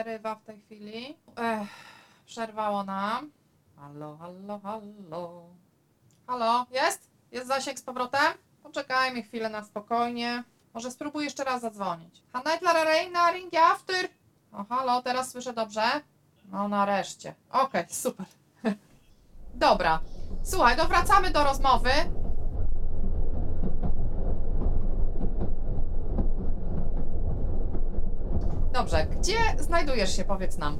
przerywa w tej chwili. Ech, przerwało nam. Halo, halo, halo. Halo, jest? Jest zasięg z powrotem? Poczekajmy chwilę na spokojnie. Może spróbuję jeszcze raz zadzwonić. Hanajtla Reina, ring after. O, halo, teraz słyszę dobrze? No nareszcie. Okej, super. Dobra. Słuchaj, to wracamy do rozmowy. Dobrze, gdzie znajdujesz się, powiedz nam?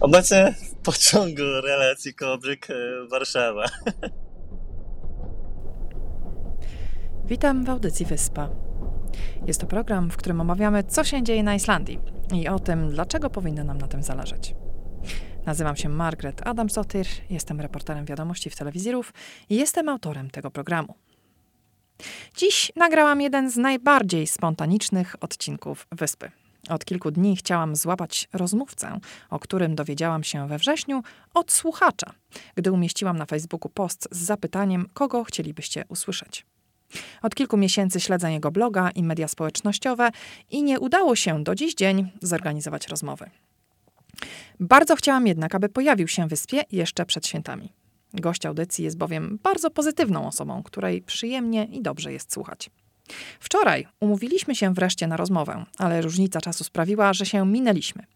Obecnie w pociągu relacji Kobryk e, Warszawa. Witam w audycji Wyspa. Jest to program, w którym omawiamy, co się dzieje na Islandii i o tym, dlaczego powinno nam na tym zależeć. Nazywam się Margaret Adamsdottir, jestem reporterem wiadomości w telewizorów i jestem autorem tego programu. Dziś nagrałam jeden z najbardziej spontanicznych odcinków Wyspy. Od kilku dni chciałam złapać rozmówcę, o którym dowiedziałam się we wrześniu od słuchacza, gdy umieściłam na Facebooku post z zapytaniem, kogo chcielibyście usłyszeć. Od kilku miesięcy śledzę jego bloga i media społecznościowe i nie udało się do dziś dzień zorganizować rozmowy. Bardzo chciałam jednak, aby pojawił się wyspie jeszcze przed świętami. Gość audycji jest bowiem bardzo pozytywną osobą, której przyjemnie i dobrze jest słuchać. Wczoraj umówiliśmy się wreszcie na rozmowę, ale różnica czasu sprawiła, że się minęliśmy.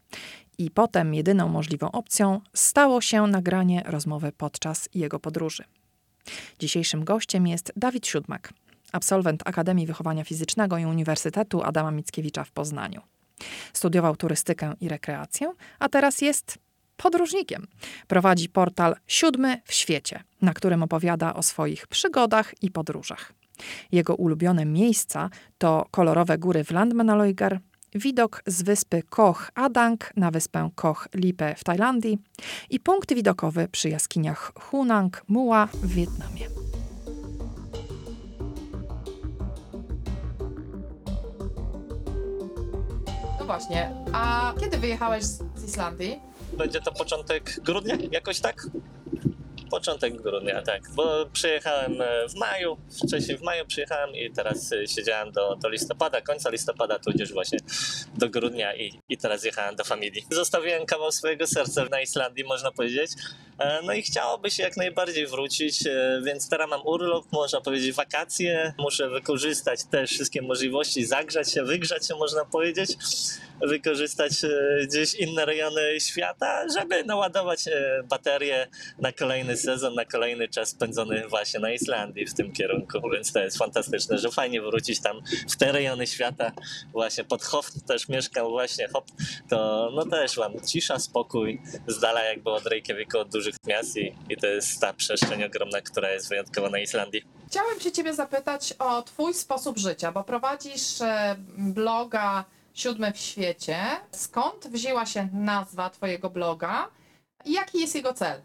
I potem jedyną możliwą opcją stało się nagranie rozmowy podczas jego podróży. Dzisiejszym gościem jest Dawid Siódmak, absolwent Akademii Wychowania Fizycznego i Uniwersytetu Adama Mickiewicza w Poznaniu. Studiował turystykę i rekreację, a teraz jest podróżnikiem. Prowadzi portal Siódmy w świecie, na którym opowiada o swoich przygodach i podróżach. Jego ulubione miejsca to kolorowe góry w Landmannalaugar, widok z wyspy Koh Adang na wyspę Koh Lipe w Tajlandii i punkt widokowy przy jaskiniach Hunang Mua w Wietnamie. No właśnie, a kiedy wyjechałeś z Islandii? Będzie to początek grudnia, jakoś tak? Początek grudnia, tak. Bo przyjechałem e, w maju, wcześniej w maju przyjechałem i teraz e, siedziałem do, do listopada, końca listopada, tudzież właśnie do grudnia i, i teraz jechałem do familii. Zostawiłem kawał swojego serca na Islandii, można powiedzieć. E, No i chciałoby się jak najbardziej wrócić, więc teraz mam urlop, można powiedzieć wakacje. Muszę wykorzystać też wszystkie możliwości, zagrzać się, wygrzać się, można powiedzieć. Wykorzystać gdzieś inne rejony świata, żeby naładować baterie na kolejny sezon, na kolejny czas spędzony właśnie na Islandii w tym kierunku, więc to jest fantastyczne, że fajnie wrócić tam w te rejony świata, właśnie pod Hof też mieszkam właśnie, Hop, to no też mam cisza, spokój, z dala jakby od Reykjaviku, od dużych miast i, i to jest ta przestrzeń ogromna, która jest wyjątkowa na Islandii. Chciałem się ciebie zapytać o twój sposób życia, bo prowadzisz e, bloga Siódmy w świecie. Skąd wzięła się nazwa twojego bloga jaki jest jego cel?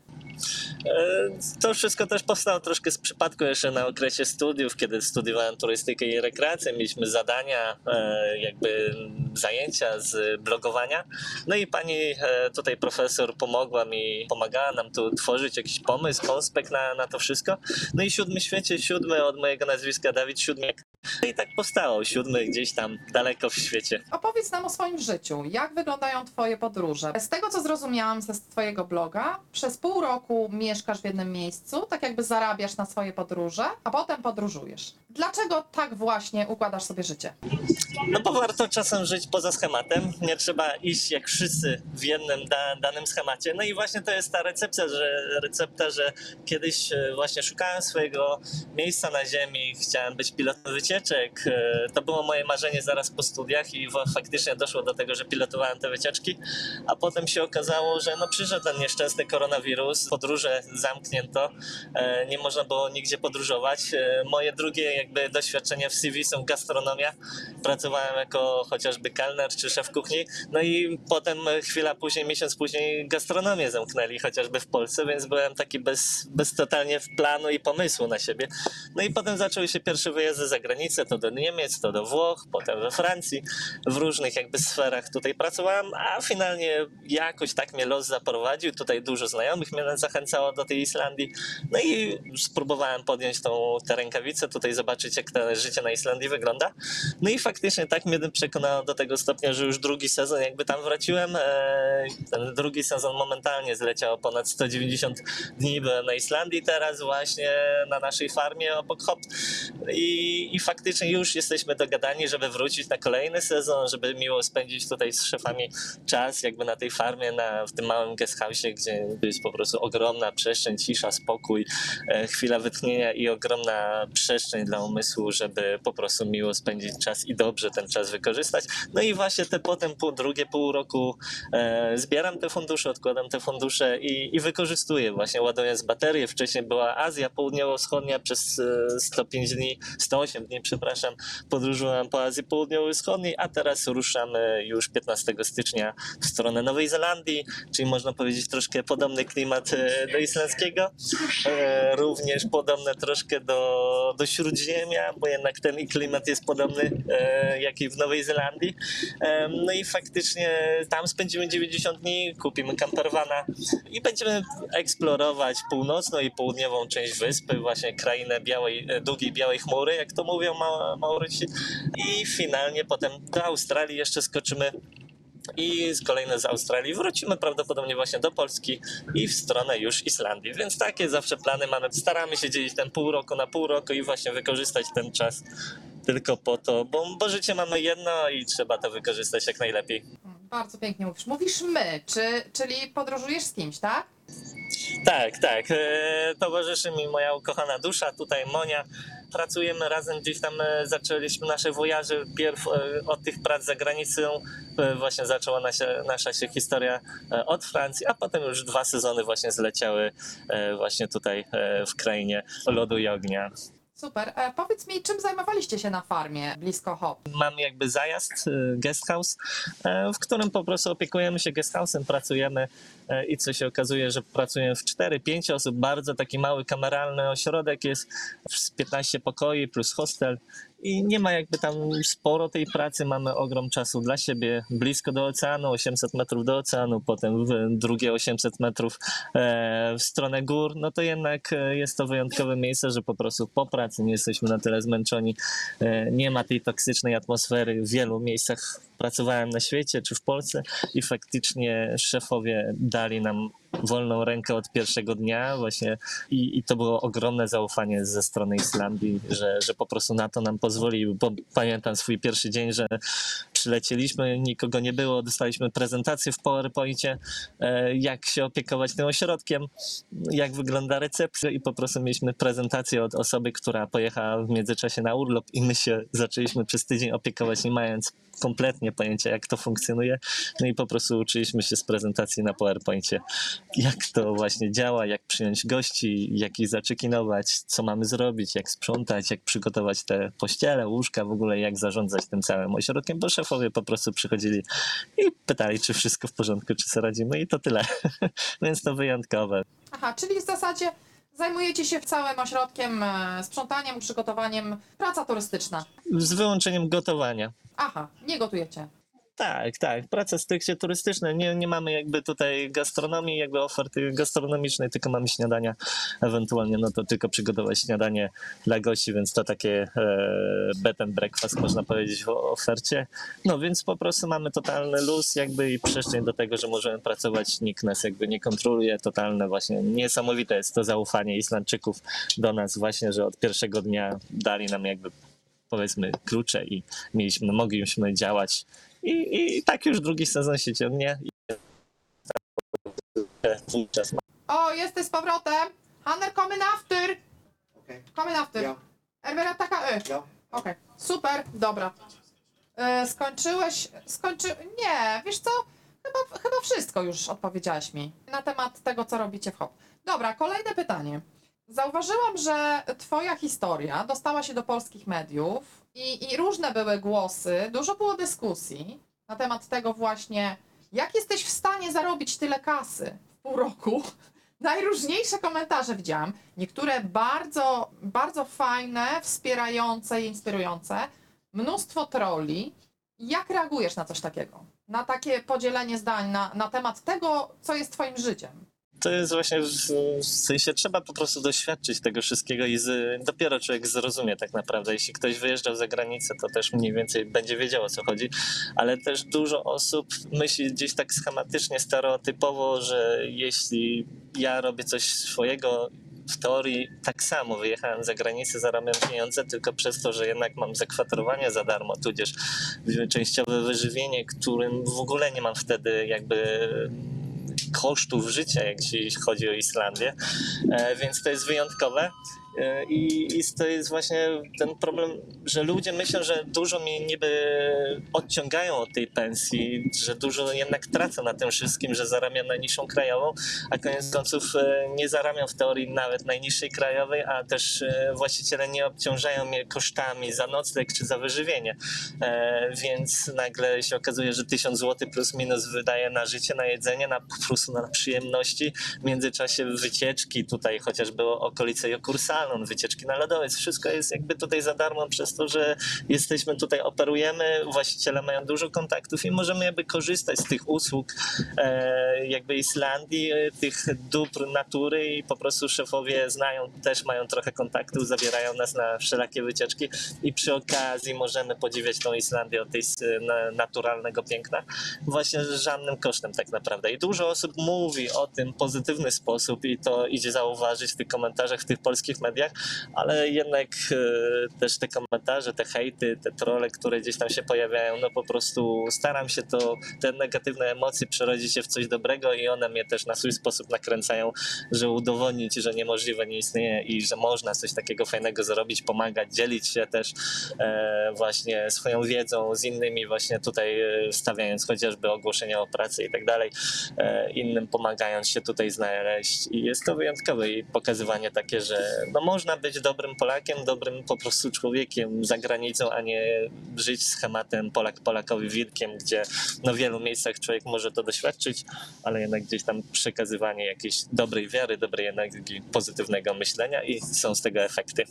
E, To wszystko też powstało troszkę z przypadku jeszcze na okresie studiów, kiedy studiowałem turystykę i rekreację. Mieliśmy zadania, e, jakby zajęcia z blogowania. No i pani e, tutaj profesor pomogła mi, pomagała nam tu tworzyć jakiś pomysł, konspekt na, na to wszystko. No i siódmy świecie, siódmy od mojego nazwiska Dawid Siódmiak. No i tak powstało, siódmy gdzieś tam daleko w świecie. Opowiedz nam o swoim życiu. Jak wyglądają twoje podróże? Z tego, co zrozumiałam ze twojego bloga, przez pół roku mieszkasz w jednym miejscu, tak jakby zarabiasz na swoje podróże, a potem podróżujesz. Dlaczego tak właśnie układasz sobie życie? No bo warto czasem żyć poza schematem. Nie trzeba iść jak wszyscy w jednym da, danym schemacie. No i właśnie to jest ta recepcja, że recepta, że kiedyś e, właśnie szukałem swojego miejsca na ziemi, chciałem być pilotem wycieczek. E, To było moje marzenie zaraz po studiach i faktycznie doszło do tego, że pilotowałem te wycieczki, a potem się okazało, że no przyszedł ten nieszczęsny koronawirus, podróże zamknięto, e, nie można było nigdzie podróżować. E, Moje drugie jakby doświadczenia w CV są gastronomia, pracowałem jako chociażby kelner czy szef kuchni, no i potem chwila później, miesiąc później gastronomię zamknęli chociażby w Polsce, więc byłem taki bez, bez totalnie planu i pomysłu na siebie. No i potem zaczęły się pierwsze wyjazdy za granicę, to do Niemiec, to do Włoch, potem we Francji, w różnych jakby sferach tutaj pracowałem, a finalnie jakoś tak mnie los zaprowadził. Tutaj dużo znajomych mnie zachęcało do tej Islandii. No i spróbowałem podjąć tą tę rękawicę, tutaj zobaczyć, jak to życie na Islandii wygląda. No i faktycznie tak mnie przekonało do tego stopnia, że już drugi sezon jakby tam wróciłem. E, Ten drugi sezon momentalnie zleciał ponad 190 dni na Islandii teraz właśnie na naszej farmie obok Hop i, i faktycznie już jesteśmy dogadani, żeby wrócić na kolejny sezon, żeby miło spędzić tutaj z szefami czas jakby na tej farmie, na, w tym małym guest house, gdzie jest po prostu ogromna przestrzeń, cisza, spokój, e, chwila wytchnienia i ogromna przestrzeń dla umysłu, żeby po prostu miło spędzić czas i dobrze ten czas wykorzystać. No i właśnie te potem pół, drugie pół roku e, zbieram te fundusze, odkładam te fundusze i, i wykorzystuję właśnie ładując baterie. Wcześniej była Azja Południowo-Wschodnia przez e, 105 dni, 108 dni, przepraszam, podróżowałem po Azji Południowo-Wschodniej, a teraz ruszamy już 15 stycznia w stronę Nowej Zelandii, czyli można powiedzieć troszkę podobny klimat e, do islandzkiego, e, również podobne troszkę do, do Śródziemia, bo jednak ten klimat jest podobny e, jak i w Nowej Zelandii. E, No i faktycznie tam spędzimy 90 dni, kupimy campervana i będziemy eksplorować północną i południową część wyspy, właśnie krainę białej, e, długiej białej chmury, jak to mówią Ma- Maoryci. I finalnie potem do Australii jeszcze skoczymy i z kolejne z Australii wrócimy prawdopodobnie właśnie do Polski i w stronę już Islandii. Więc takie zawsze plany mamy. Staramy się dzielić ten pół roku na pół roku i właśnie wykorzystać ten czas tylko po to, bo, bo życie mamy jedno i trzeba to wykorzystać jak najlepiej. Bardzo pięknie mówisz. Mówisz my, czy, czyli podróżujesz z kimś, tak? Tak, tak. E, towarzyszy mi moja ukochana dusza, tutaj Monia. Pracujemy razem, gdzieś tam e, zaczęliśmy nasze wojaże pierw e, od tych prac za granicą. Właśnie zaczęła nasza, nasza się historia od Francji, a potem już dwa sezony właśnie zleciały właśnie tutaj w krainie lodu i ognia. Super. E, powiedz mi, czym zajmowaliście się na farmie blisko Hop? Mamy jakby zajazd, e, guest house, e, w którym po prostu opiekujemy się guest house'em, pracujemy i co się okazuje, że pracujemy w 4-5 osób, bardzo taki mały kameralny ośrodek jest, z 15 pokoi plus hostel. I nie ma jakby tam sporo tej pracy, mamy ogrom czasu dla siebie, blisko do oceanu, 800 metrów do oceanu, potem drugie 800 metrów e, w stronę gór, no to jednak e, jest to wyjątkowe miejsce, że po prostu po pracy nie jesteśmy na tyle zmęczeni, e, nie ma tej toksycznej atmosfery. W wielu miejscach pracowałem na świecie czy w Polsce i faktycznie szefowie dali nam wolną rękę od pierwszego dnia właśnie i, i to było ogromne zaufanie ze strony Islandii, że, że po prostu na to nam pozwolił, bo pamiętam swój pierwszy dzień, że przylecieliśmy, nikogo nie było, dostaliśmy prezentację w PowerPoincie, e, jak się opiekować tym ośrodkiem, jak wygląda recepcja i po prostu mieliśmy prezentację od osoby, która pojechała w międzyczasie na urlop i my się zaczęliśmy przez tydzień opiekować, nie mając kompletnie pojęcia, jak to funkcjonuje. No i po prostu uczyliśmy się z prezentacji na PowerPoincie, jak to właśnie działa, jak przyjąć gości, jak ich zaczekinować, co mamy zrobić, jak sprzątać, jak przygotować te pościele, łóżka, w ogóle jak zarządzać tym całym ośrodkiem, bo szefowie po prostu przychodzili i pytali, czy wszystko w porządku, czy sobie radzimy i to tyle. Więc to wyjątkowe. Aha, czyli w zasadzie zajmujecie się całym ośrodkiem, e, sprzątaniem, przygotowaniem, praca turystyczna. Z wyłączeniem gotowania. Aha, nie gotujecie. Tak, tak. Praca stricte turystyczna. Nie, nie mamy jakby tutaj gastronomii, jakby oferty gastronomicznej, tylko mamy śniadania. Ewentualnie no to tylko przygotować śniadanie dla gości, więc to takie e, bed and breakfast można powiedzieć w ofercie. No więc po prostu mamy totalny luz jakby i przestrzeń do tego, że możemy pracować. Nikt nas jakby nie kontroluje. Totalne właśnie niesamowite jest to zaufanie Islandczyków do nas właśnie, że od pierwszego dnia dali nam jakby powiedzmy klucze i mieliśmy, mogliśmy działać i, I tak już drugi sezon się ciągnie. O, jesteś z powrotem! Hanner, kommen after! Okej. Kommen after. Ja, Er taka ö. ja. Okej, super, dobra. E, skończyłeś, skończy... Nie, wiesz co? Chyba, chyba wszystko już odpowiedziałaś mi na temat tego, co robicie w HOP. Dobra, kolejne pytanie. Zauważyłam, że twoja historia dostała się do polskich mediów i, i różne były głosy, dużo było dyskusji na temat tego właśnie, jak jesteś w stanie zarobić tyle kasy w pół roku Najróżniejsze komentarze widziałam. Niektóre bardzo, bardzo fajne, wspierające i inspirujące. Mnóstwo trolli. Jak reagujesz na coś takiego? Na takie podzielenie zdań na, na temat tego, co jest twoim życiem? To jest właśnie w, w sensie trzeba po prostu doświadczyć tego wszystkiego i z, dopiero człowiek zrozumie tak naprawdę. Jeśli ktoś wyjeżdżał za granicę, to też mniej więcej będzie wiedział o co chodzi, ale też dużo osób myśli gdzieś tak schematycznie, stereotypowo, że jeśli ja robię coś swojego w teorii tak samo wyjechałem za granicę, zarabiam pieniądze tylko przez to, że jednak mam zakwaterowanie za darmo, tudzież częściowe wyżywienie, którym w ogóle nie mam wtedy jakby kosztów życia, jeśli chodzi o Islandię, e, więc to jest wyjątkowe. E, I, I to jest właśnie ten problem, że ludzie myślą, że dużo mnie niby odciągają od tej pensji, że dużo jednak tracę na tym wszystkim, że zarabiam najniższą krajową, a koniec końców e, nie zarabiam w teorii nawet najniższej krajowej, a też e, właściciele nie obciążają mnie kosztami za nocleg czy za wyżywienie. Więc nagle się okazuje, że 1000 zł plus minus wydaje na życie, na jedzenie, na po na przyjemności. W międzyczasie wycieczki tutaj chociażby okolice Jokursa wycieczki na lodowiec, wszystko jest jakby tutaj za darmo przez to, że jesteśmy tutaj, operujemy, właściciele mają dużo kontaktów i możemy jakby korzystać z tych usług e, jakby Islandii, e, tych dóbr natury i po prostu szefowie znają, też mają trochę kontaktów, zabierają nas na wszelakie wycieczki i przy okazji możemy podziwiać tą Islandię od tej naturalnego piękna właśnie z żadnym kosztem tak naprawdę. I dużo osób mówi o tym w pozytywny sposób i to idzie zauważyć w tych komentarzach, w tych polskich mediach, mediach, ale jednak e, też te komentarze, te hejty, te trole, które gdzieś tam się pojawiają, no po prostu staram się to, te negatywne emocje przerodzić się w coś dobrego i one mnie też na swój sposób nakręcają, że udowodnić, że niemożliwe nie istnieje i że można coś takiego fajnego zrobić, pomagać, dzielić się też e, właśnie swoją wiedzą z innymi, właśnie tutaj e, stawiając chociażby ogłoszenia o pracy i tak dalej, innym pomagając się tutaj znaleźć. I jest to wyjątkowe i pokazywanie takie, że no można być dobrym Polakiem, dobrym po prostu człowiekiem za granicą, a nie żyć schematem Polak Polakowi wilkiem, gdzie no w wielu miejscach człowiek może to doświadczyć, ale jednak gdzieś tam przekazywanie jakiejś dobrej wiary, dobrej energii, pozytywnego myślenia i są z tego efekty.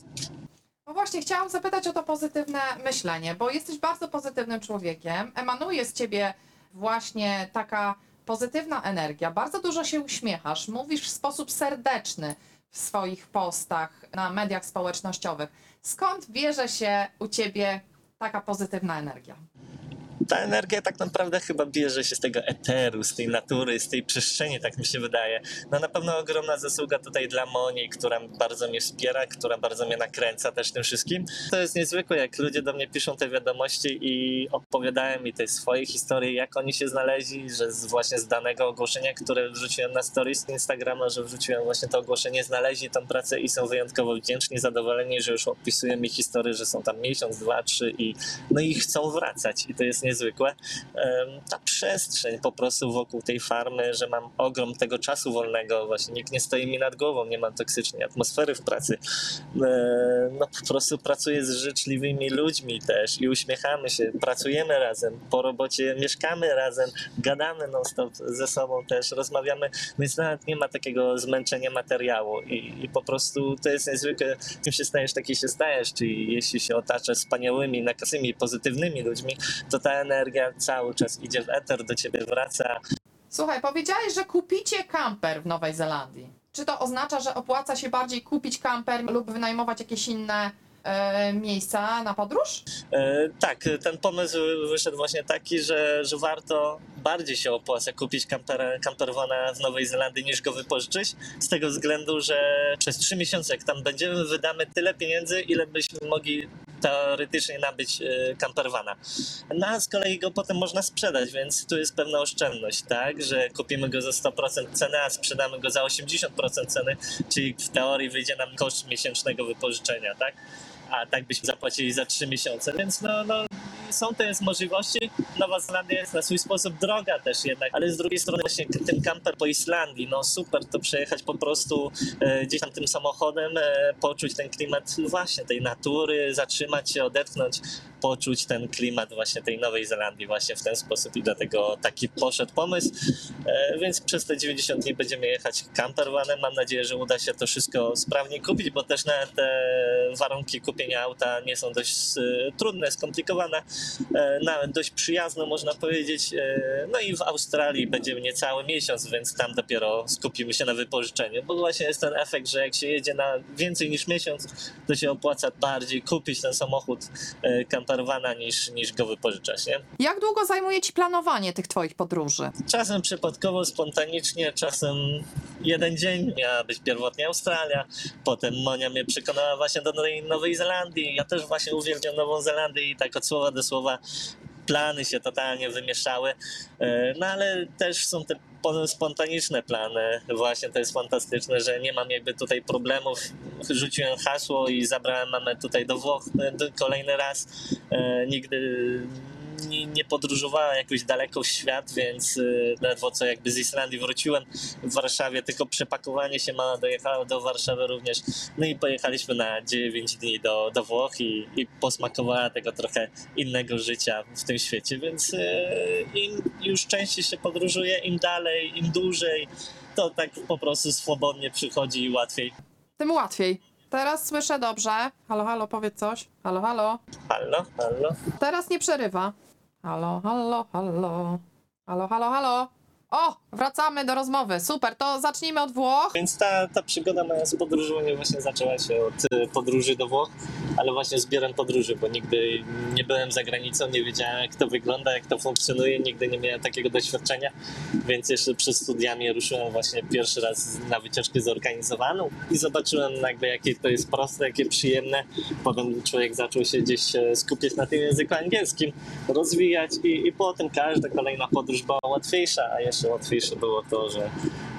No właśnie, chciałam zapytać o to pozytywne myślenie, bo jesteś bardzo pozytywnym człowiekiem, emanuje z ciebie właśnie taka pozytywna energia, bardzo dużo się uśmiechasz, mówisz w sposób serdeczny, w swoich postach na mediach społecznościowych. Skąd bierze się u ciebie taka pozytywna energia? Ta energia tak naprawdę chyba bierze się z tego eteru, z tej natury, z tej przestrzeni, tak mi się wydaje. No na pewno ogromna zasługa tutaj dla Moni, która bardzo mnie wspiera, która bardzo mnie nakręca też tym wszystkim. To jest niezwykłe, jak ludzie do mnie piszą te wiadomości i opowiadają mi te swoje historie, jak oni się znaleźli, że z, właśnie z danego ogłoszenia, które wrzuciłem na stories Instagrama, że wrzuciłem właśnie to ogłoszenie, znaleźli tą pracę i są wyjątkowo wdzięczni, zadowoleni, że już opisują mi historię, że są tam miesiąc, dwa, trzy i no i chcą wracać i to jest niezwykłe niezwykłe. Ta przestrzeń po prostu wokół tej farmy, że mam ogrom tego czasu wolnego, właśnie nikt nie stoi mi nad głową, nie mam toksycznej atmosfery w pracy. No po prostu pracuję z życzliwymi ludźmi też i uśmiechamy się, pracujemy razem, po robocie mieszkamy razem, gadamy non-stop ze sobą też, rozmawiamy, więc nawet nie ma takiego zmęczenia materiału i, i po prostu to jest niezwykłe, kim się stajesz, taki się stajesz, czyli jeśli się otaczasz wspaniałymi, nakaznymi, pozytywnymi ludźmi, to ta energia cały czas idzie w eter, do ciebie wraca. Słuchaj, powiedziałeś, że kupicie kamper w Nowej Zelandii. Czy to oznacza, że opłaca się bardziej kupić kamper lub wynajmować jakieś inne e, miejsca na podróż? E, tak, ten pomysł wyszedł właśnie taki, że, że warto bardziej się opłaca kupić kamper, campervana w Nowej Zelandii niż go wypożyczyć, z tego względu, że przez trzy miesiące jak tam będziemy, wydamy tyle pieniędzy, ile byśmy mogli teoretycznie nabyć campervana. No a z kolei go potem można sprzedać, więc tu jest pewna oszczędność, tak, że kupimy go za 100% ceny, a sprzedamy go za 80% ceny, czyli w teorii wyjdzie nam koszt miesięcznego wypożyczenia, tak? A tak byśmy zapłacili za 3 miesiące, więc no, no są te możliwości. Nowa Zelandia jest na swój sposób droga też jednak, ale z drugiej strony właśnie ten kamper po Islandii, no super to przejechać po prostu e, gdzieś tam tym samochodem, e, poczuć ten klimat no właśnie tej natury, zatrzymać się, odetchnąć, poczuć ten klimat właśnie tej Nowej Zelandii właśnie w ten sposób i dlatego taki poszedł pomysł, e, więc przez te 90 dni będziemy jechać campervanem. Mam nadzieję, że uda się to wszystko sprawnie kupić, bo też nawet te warunki kupienia auta nie są dość e, trudne, skomplikowane, nawet dość przyjazne można powiedzieć. E, No i w Australii będziemy niecały miesiąc, więc tam dopiero skupimy się na wypożyczeniu, bo właśnie jest ten efekt, że jak się jedzie na więcej niż miesiąc, to się opłaca bardziej kupić ten samochód e, campervana niż, niż go wypożyczać, nie? Jak długo zajmuje ci planowanie tych twoich podróży? Czasem przypadkowo, spontanicznie, czasem jeden dzień miała być pierwotnie Australia, potem Monia mnie przekonała właśnie do Nowej- Nowej Zelandii. Ja też właśnie uwielbiam Nową Zelandię i tak od słowa do słowa plany się totalnie wymieszały. E, No ale też są te po- spontaniczne plany. Właśnie to jest fantastyczne, że nie mam jakby tutaj problemów. Rzuciłem hasło i zabrałem mamę tutaj do Włoch kolejny raz. E, Nigdy nie, nie podróżowałem jakoś daleko w świat, więc y, ledwo co jakby z Islandii wróciłem w Warszawie, tylko przepakowanie się mama dojechała do Warszawy również. No i pojechaliśmy na 9 dni do, do Włoch i, i posmakowała tego trochę innego życia w tym świecie, więc y, im już częściej się podróżuje, im dalej, im dłużej, to tak po prostu swobodnie przychodzi i łatwiej. Tym łatwiej. Teraz słyszę dobrze. Halo, halo, powiedz coś. Halo, halo. Halo, halo. Teraz nie przerywa. Halo, halo, halo. Halo, halo, halo. O, wracamy do rozmowy. Super, to zacznijmy od Włoch. Więc ta, ta przygoda moja z podróżowaniem właśnie zaczęła się od e, podróży do Włoch, ale właśnie zbierem podróży, bo nigdy nie byłem za granicą, nie wiedziałem jak to wygląda, jak to funkcjonuje, nigdy nie miałem takiego doświadczenia, więc jeszcze przed studiami ruszyłem właśnie pierwszy raz na wycieczkę zorganizowaną i zobaczyłem jakby jakie to jest proste, jakie przyjemne. Potem człowiek zaczął się gdzieś e, skupiać na tym języku angielskim, rozwijać i, i potem każda kolejna podróż była łatwiejsza, a jeszcze łatwiejsze było to, że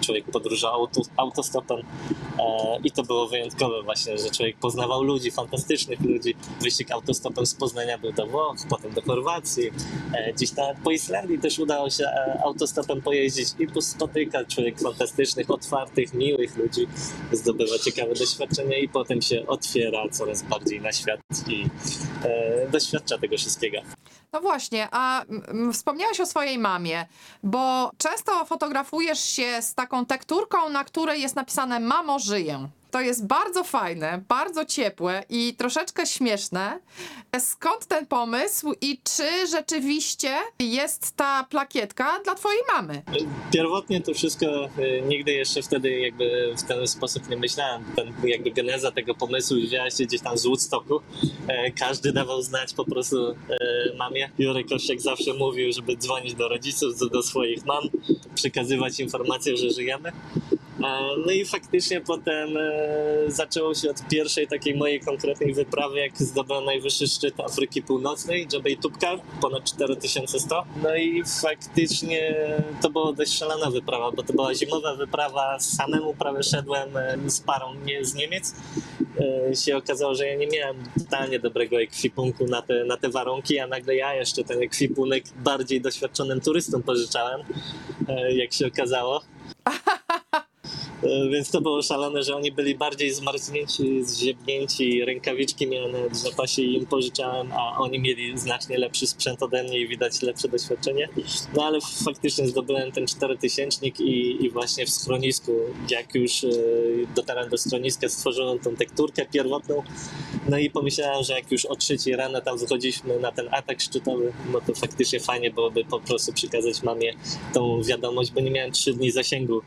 człowiek podróżował auto, autostopem e, i to było wyjątkowe właśnie, że człowiek poznawał ludzi, fantastycznych ludzi. Wyścig autostopem z Poznania był do Włoch, potem do Chorwacji, e, gdzieś tam po Islandii też udało się e, autostopem pojeździć i spotyka człowiek fantastycznych, otwartych, miłych ludzi, zdobywa ciekawe doświadczenia i potem się otwiera coraz bardziej na świat i e, doświadcza tego wszystkiego. No właśnie, a wspomniałaś o swojej mamie, bo często fotografujesz się z taką tekturką, na której jest napisane Mamo, żyję. To jest bardzo fajne, bardzo ciepłe i troszeczkę śmieszne. Skąd ten pomysł i czy rzeczywiście jest ta plakietka dla twojej mamy? Pierwotnie to wszystko e, nigdy jeszcze wtedy jakby w ten sposób nie myślałem. Ten, jakby geneza tego pomysłu wzięła się gdzieś tam z Woodstocku. E, Każdy dawał znać po prostu e, mamie. Jurek Kościak zawsze mówił, żeby dzwonić do rodziców, do, swoich mam, przekazywać informację, że żyjemy. No i faktycznie potem e, zaczęło się od pierwszej takiej mojej konkretnej wyprawy, jak zdobyłem najwyższy szczyt Afryki Północnej, Jebel Tubkar, ponad 4100. No i faktycznie to była dość szalona wyprawa, bo to była zimowa wyprawa, samemu prawie szedłem e, z parą nie, z Niemiec. E, się okazało, że ja nie miałem totalnie dobrego ekwipunku na te, na te warunki, a nagle ja jeszcze ten ekwipunek bardziej doświadczonym turystom pożyczałem, jak się okazało. E, Więc to było szalone, że oni byli bardziej zmarznięci, zziebnięci, rękawiczki miałem nawet w zapasie i im pożyczałem, a oni mieli znacznie lepszy sprzęt ode mnie i widać lepsze doświadczenie. No ale faktycznie zdobyłem ten czterotysięcznik i, i właśnie w schronisku, jak już e, dotarłem do schroniska, stworzyłem tą tekturkę pierwotną. No i pomyślałem, że jak już o trzeciej rano tam wychodziliśmy na ten atak szczytowy, no to faktycznie fajnie byłoby po prostu przekazać mamie tą wiadomość, bo nie miałem trzy dni zasięgu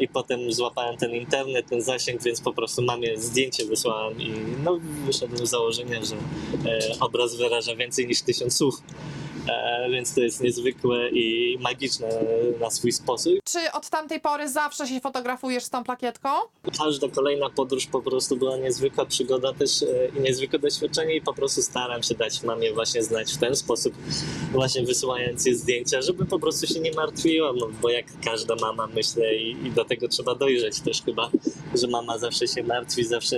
i potem złapałem ten internet, ten zasięg, więc po prostu mamie zdjęcie wysłałem i no, wyszedłem z założenia, że e, obraz wyraża więcej niż tysiąc słów. E, więc to jest niezwykłe i magiczne na swój sposób. Czy od tamtej pory zawsze się fotografujesz z tą plakietką? Każda kolejna podróż po prostu była niezwykła przygoda też e, i niezwykłe doświadczenie i po prostu staram się dać mamie właśnie znać w ten sposób, właśnie wysyłając jej zdjęcia, żeby po prostu się nie martwiła, no bo jak każda mama myślę i, i do tego trzeba dojrzeć też chyba, że mama zawsze się martwi, zawsze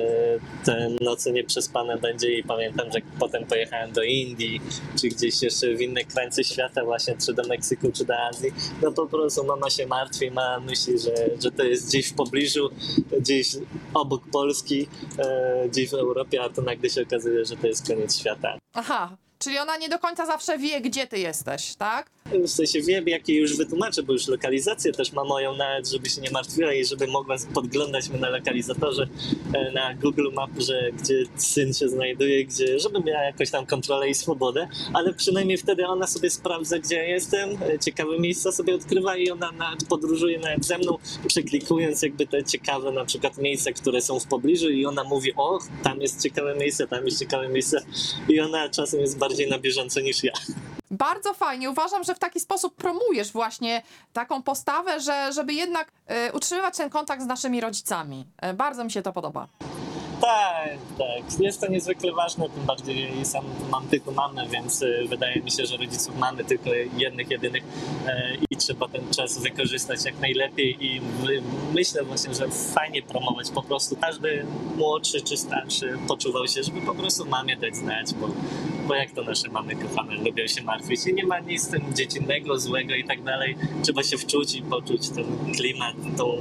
te noce nieprzespane będzie i pamiętam, że potem pojechałem do Indii, czy gdzieś jeszcze w inne krańce świata właśnie, czy do Meksyku, czy do Azji, no po prostu mama się martwi, mama myśli, że, że to jest gdzieś w pobliżu, gdzieś obok Polski, e, gdzieś w Europie, a to nagle się okazuje, że to jest koniec świata. Aha, czyli ona nie do końca zawsze wie, gdzie ty jesteś, tak? W sensie wiem, jakie już wytłumaczę, bo już lokalizację też ma moją nawet, żeby się nie martwiła i żeby mogła podglądać mnie na lokalizatorze e, na Google Map, że gdzie syn się znajduje, gdzie, żeby miała jakoś tam kontrolę i swobodę, ale przynajmniej wtedy ona sobie sprawdza, gdzie ja jestem, e, ciekawe miejsca sobie odkrywa i ona nawet podróżuje nawet ze mną, przeklikując jakby te ciekawe na przykład miejsca, które są w pobliżu i ona mówi, o, tam jest ciekawe miejsce, tam jest ciekawe miejsce i ona czasem jest bardziej na bieżąco niż ja. Bardzo fajnie. Uważam, że w taki sposób promujesz właśnie taką postawę, że, żeby jednak e, utrzymywać ten kontakt z naszymi rodzicami. E, bardzo mi się to podoba. Tak, tak. Jest to niezwykle ważne, tym bardziej sam mam tylko mamę, więc y, wydaje mi się, że rodziców mamy tylko jednych, jedynych e, i trzeba ten czas wykorzystać jak najlepiej i my- myślę właśnie, że fajnie promować po prostu. Każdy młodszy czy starszy poczuwał się, żeby po prostu mamie dać znać, bo, bo jak to nasze mamy kochane lubią się martwić i nie ma nic z tym dziecinnego, złego i tak dalej. Trzeba się wczuć i poczuć ten klimat, tą...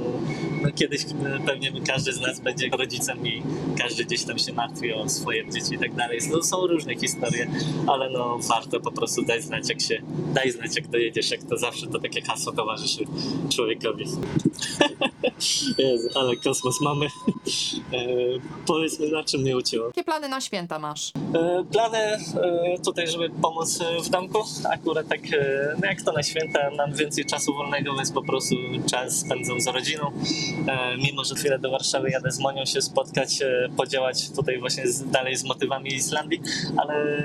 No kiedyś e, pewnie każdy z nas będzie rodzicem i każdy gdzieś tam się martwi o swoje dzieci i tak dalej. No, są różne historie, ale no warto po prostu dać znać, jak się daj znać, jak dojedziesz, jak to zawsze to takie hasło towarzyszy człowiekowi. Jezu, ale kosmos mamy. E, powiedzmy, na czym mnie uciło. Jakie plany na święta masz? E, Plany e, tutaj, żeby pomóc e, w domku. Akurat tak, e, no jak to na święta, mam więcej czasu wolnego, więc po prostu czas spędzam z rodziną. E, Mimo, że chwilę do Warszawy jadę z Monią się spotkać, e, podziałać tutaj właśnie z, dalej z motywami Islandii, ale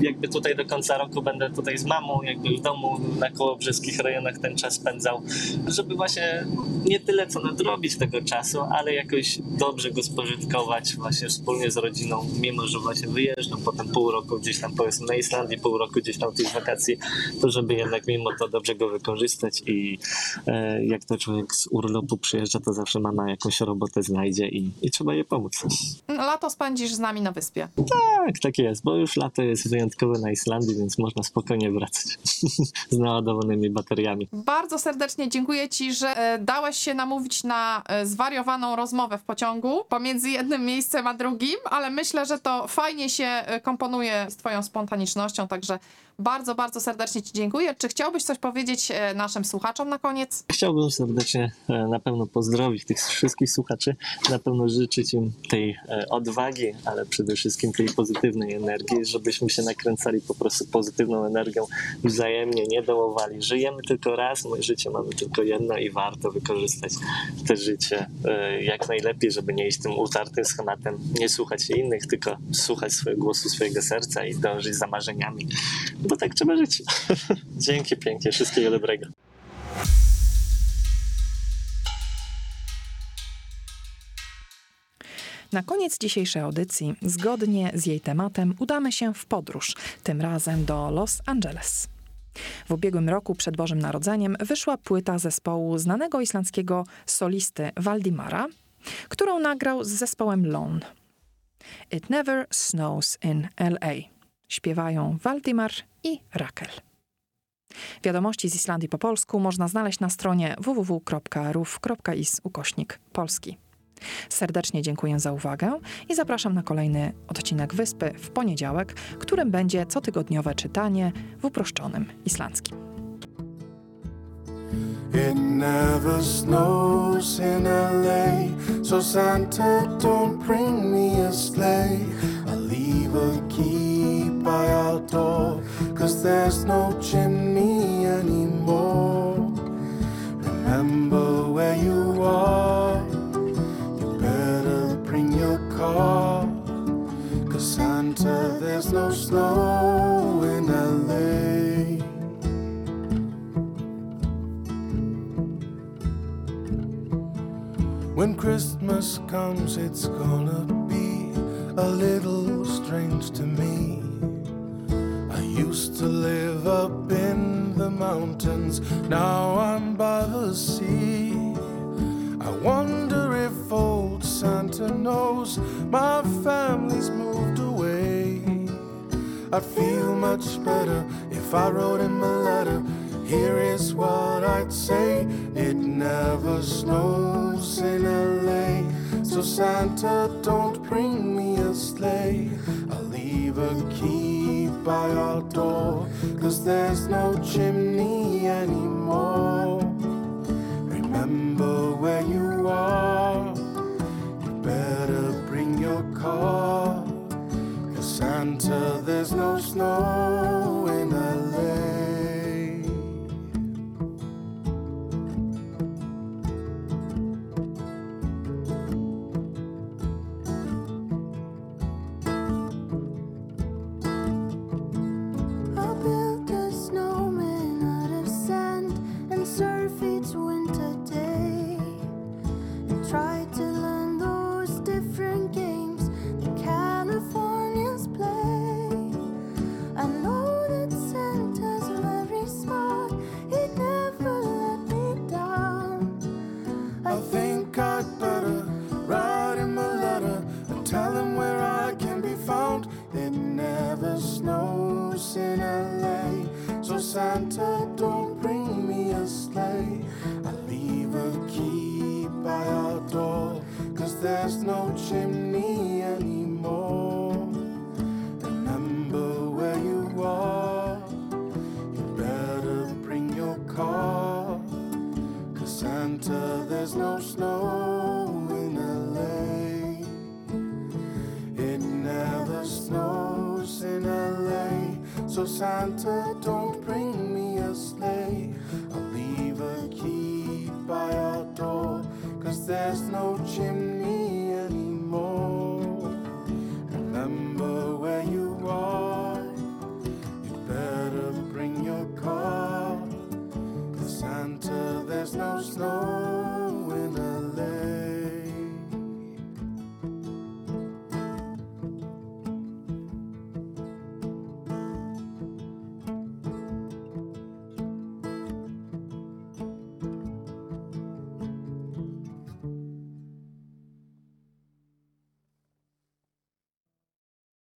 jakby tutaj do końca roku będę tutaj z mamą, jakby w domu na kołobrzeskich rejonach ten czas spędzał, żeby właśnie nie tyle co nadrobić tego czasu, ale jakoś dobrze go spożytkować właśnie wspólnie z rodziną, mimo że właśnie wyjeżdżam potem pół roku gdzieś tam powiedzmy na Islandii, pół roku gdzieś tam tych wakacji, to żeby jednak mimo to dobrze go wykorzystać i e, jak to człowiek z urlopu przyjeżdża, to zawsze mama jakąś robotę znajdzie i, i trzeba jej pomóc. Lato spędzisz z nami na wyspie. Tak, tak jest, bo już lato jest wyjątkowe na Islandii, więc można spokojnie wracać z naładowanymi bateriami. Bardzo serdecznie dziękuję Ci, że e, dałeś się namówić na e, zwariowaną rozmowę w pociągu. Pomiędzy jednym miejscem a drugim, ale myślę, że to fajnie się e, komponuje z Twoją spontanicznością, także bardzo, bardzo serdecznie Ci dziękuję. Czy chciałbyś coś powiedzieć e, naszym słuchaczom na koniec? Chciałbym serdecznie e, na pewno pozdrowić tych wszystkich słuchaczy, na pewno życzyć im tej e, odwagi, ale przede wszystkim tej pozytywnej energii, żebyśmy się nakręcali po prostu pozytywną energią wzajemnie, nie dołowali. Żyjemy tylko raz, moje życie mamy tylko jedno i warto wykorzystać to życie jak najlepiej, żeby nie iść tym utartym schematem, nie słuchać innych, tylko słuchać swojego głosu, swojego serca i dążyć za marzeniami, bo tak trzeba żyć. Dzięki pięknie, wszystkiego dobrego. Na koniec dzisiejszej audycji, zgodnie z jej tematem, udamy się w podróż, tym razem do Los Angeles. W ubiegłym roku przed Bożym Narodzeniem wyszła płyta zespołu znanego islandzkiego solisty Waldimara, którą nagrał z zespołem Lone. It Never Snows in LA. Śpiewają Waldimar i Rakel. Wiadomości z Islandii po polsku można znaleźć na stronie www.ruf.is ukośnik polski. Serdecznie dziękuję za uwagę i zapraszam na kolejny odcinek Wyspy w poniedziałek, którym będzie cotygodniowe czytanie w uproszczonym islandzkim. It never snows in LA, so Santa don't bring me a sleigh. I leave a key door. Cause there's no chimney anymore. Remember where you are. You better bring your car. Cause Santa, there's no snow in LA. When Christmas comes, it's gonna be a little strange to me. Used to live up in the mountains, now I'm by the sea. I wonder if old Santa knows my family's moved away. I'd feel much better if I wrote him a letter. Here is what I'd say It never snows in LA. So, Santa, don't bring me a sleigh. I'll leave a key by our door. Cause there's no chimney anymore. Remember where you are. You better bring your car. Cause Santa, there's no snow So Santa, don't bring me a sleigh. I'll leave a key by our door. Cause there's no chimney anymore. Remember where you are. You better bring your car. Cause Santa, there's no snow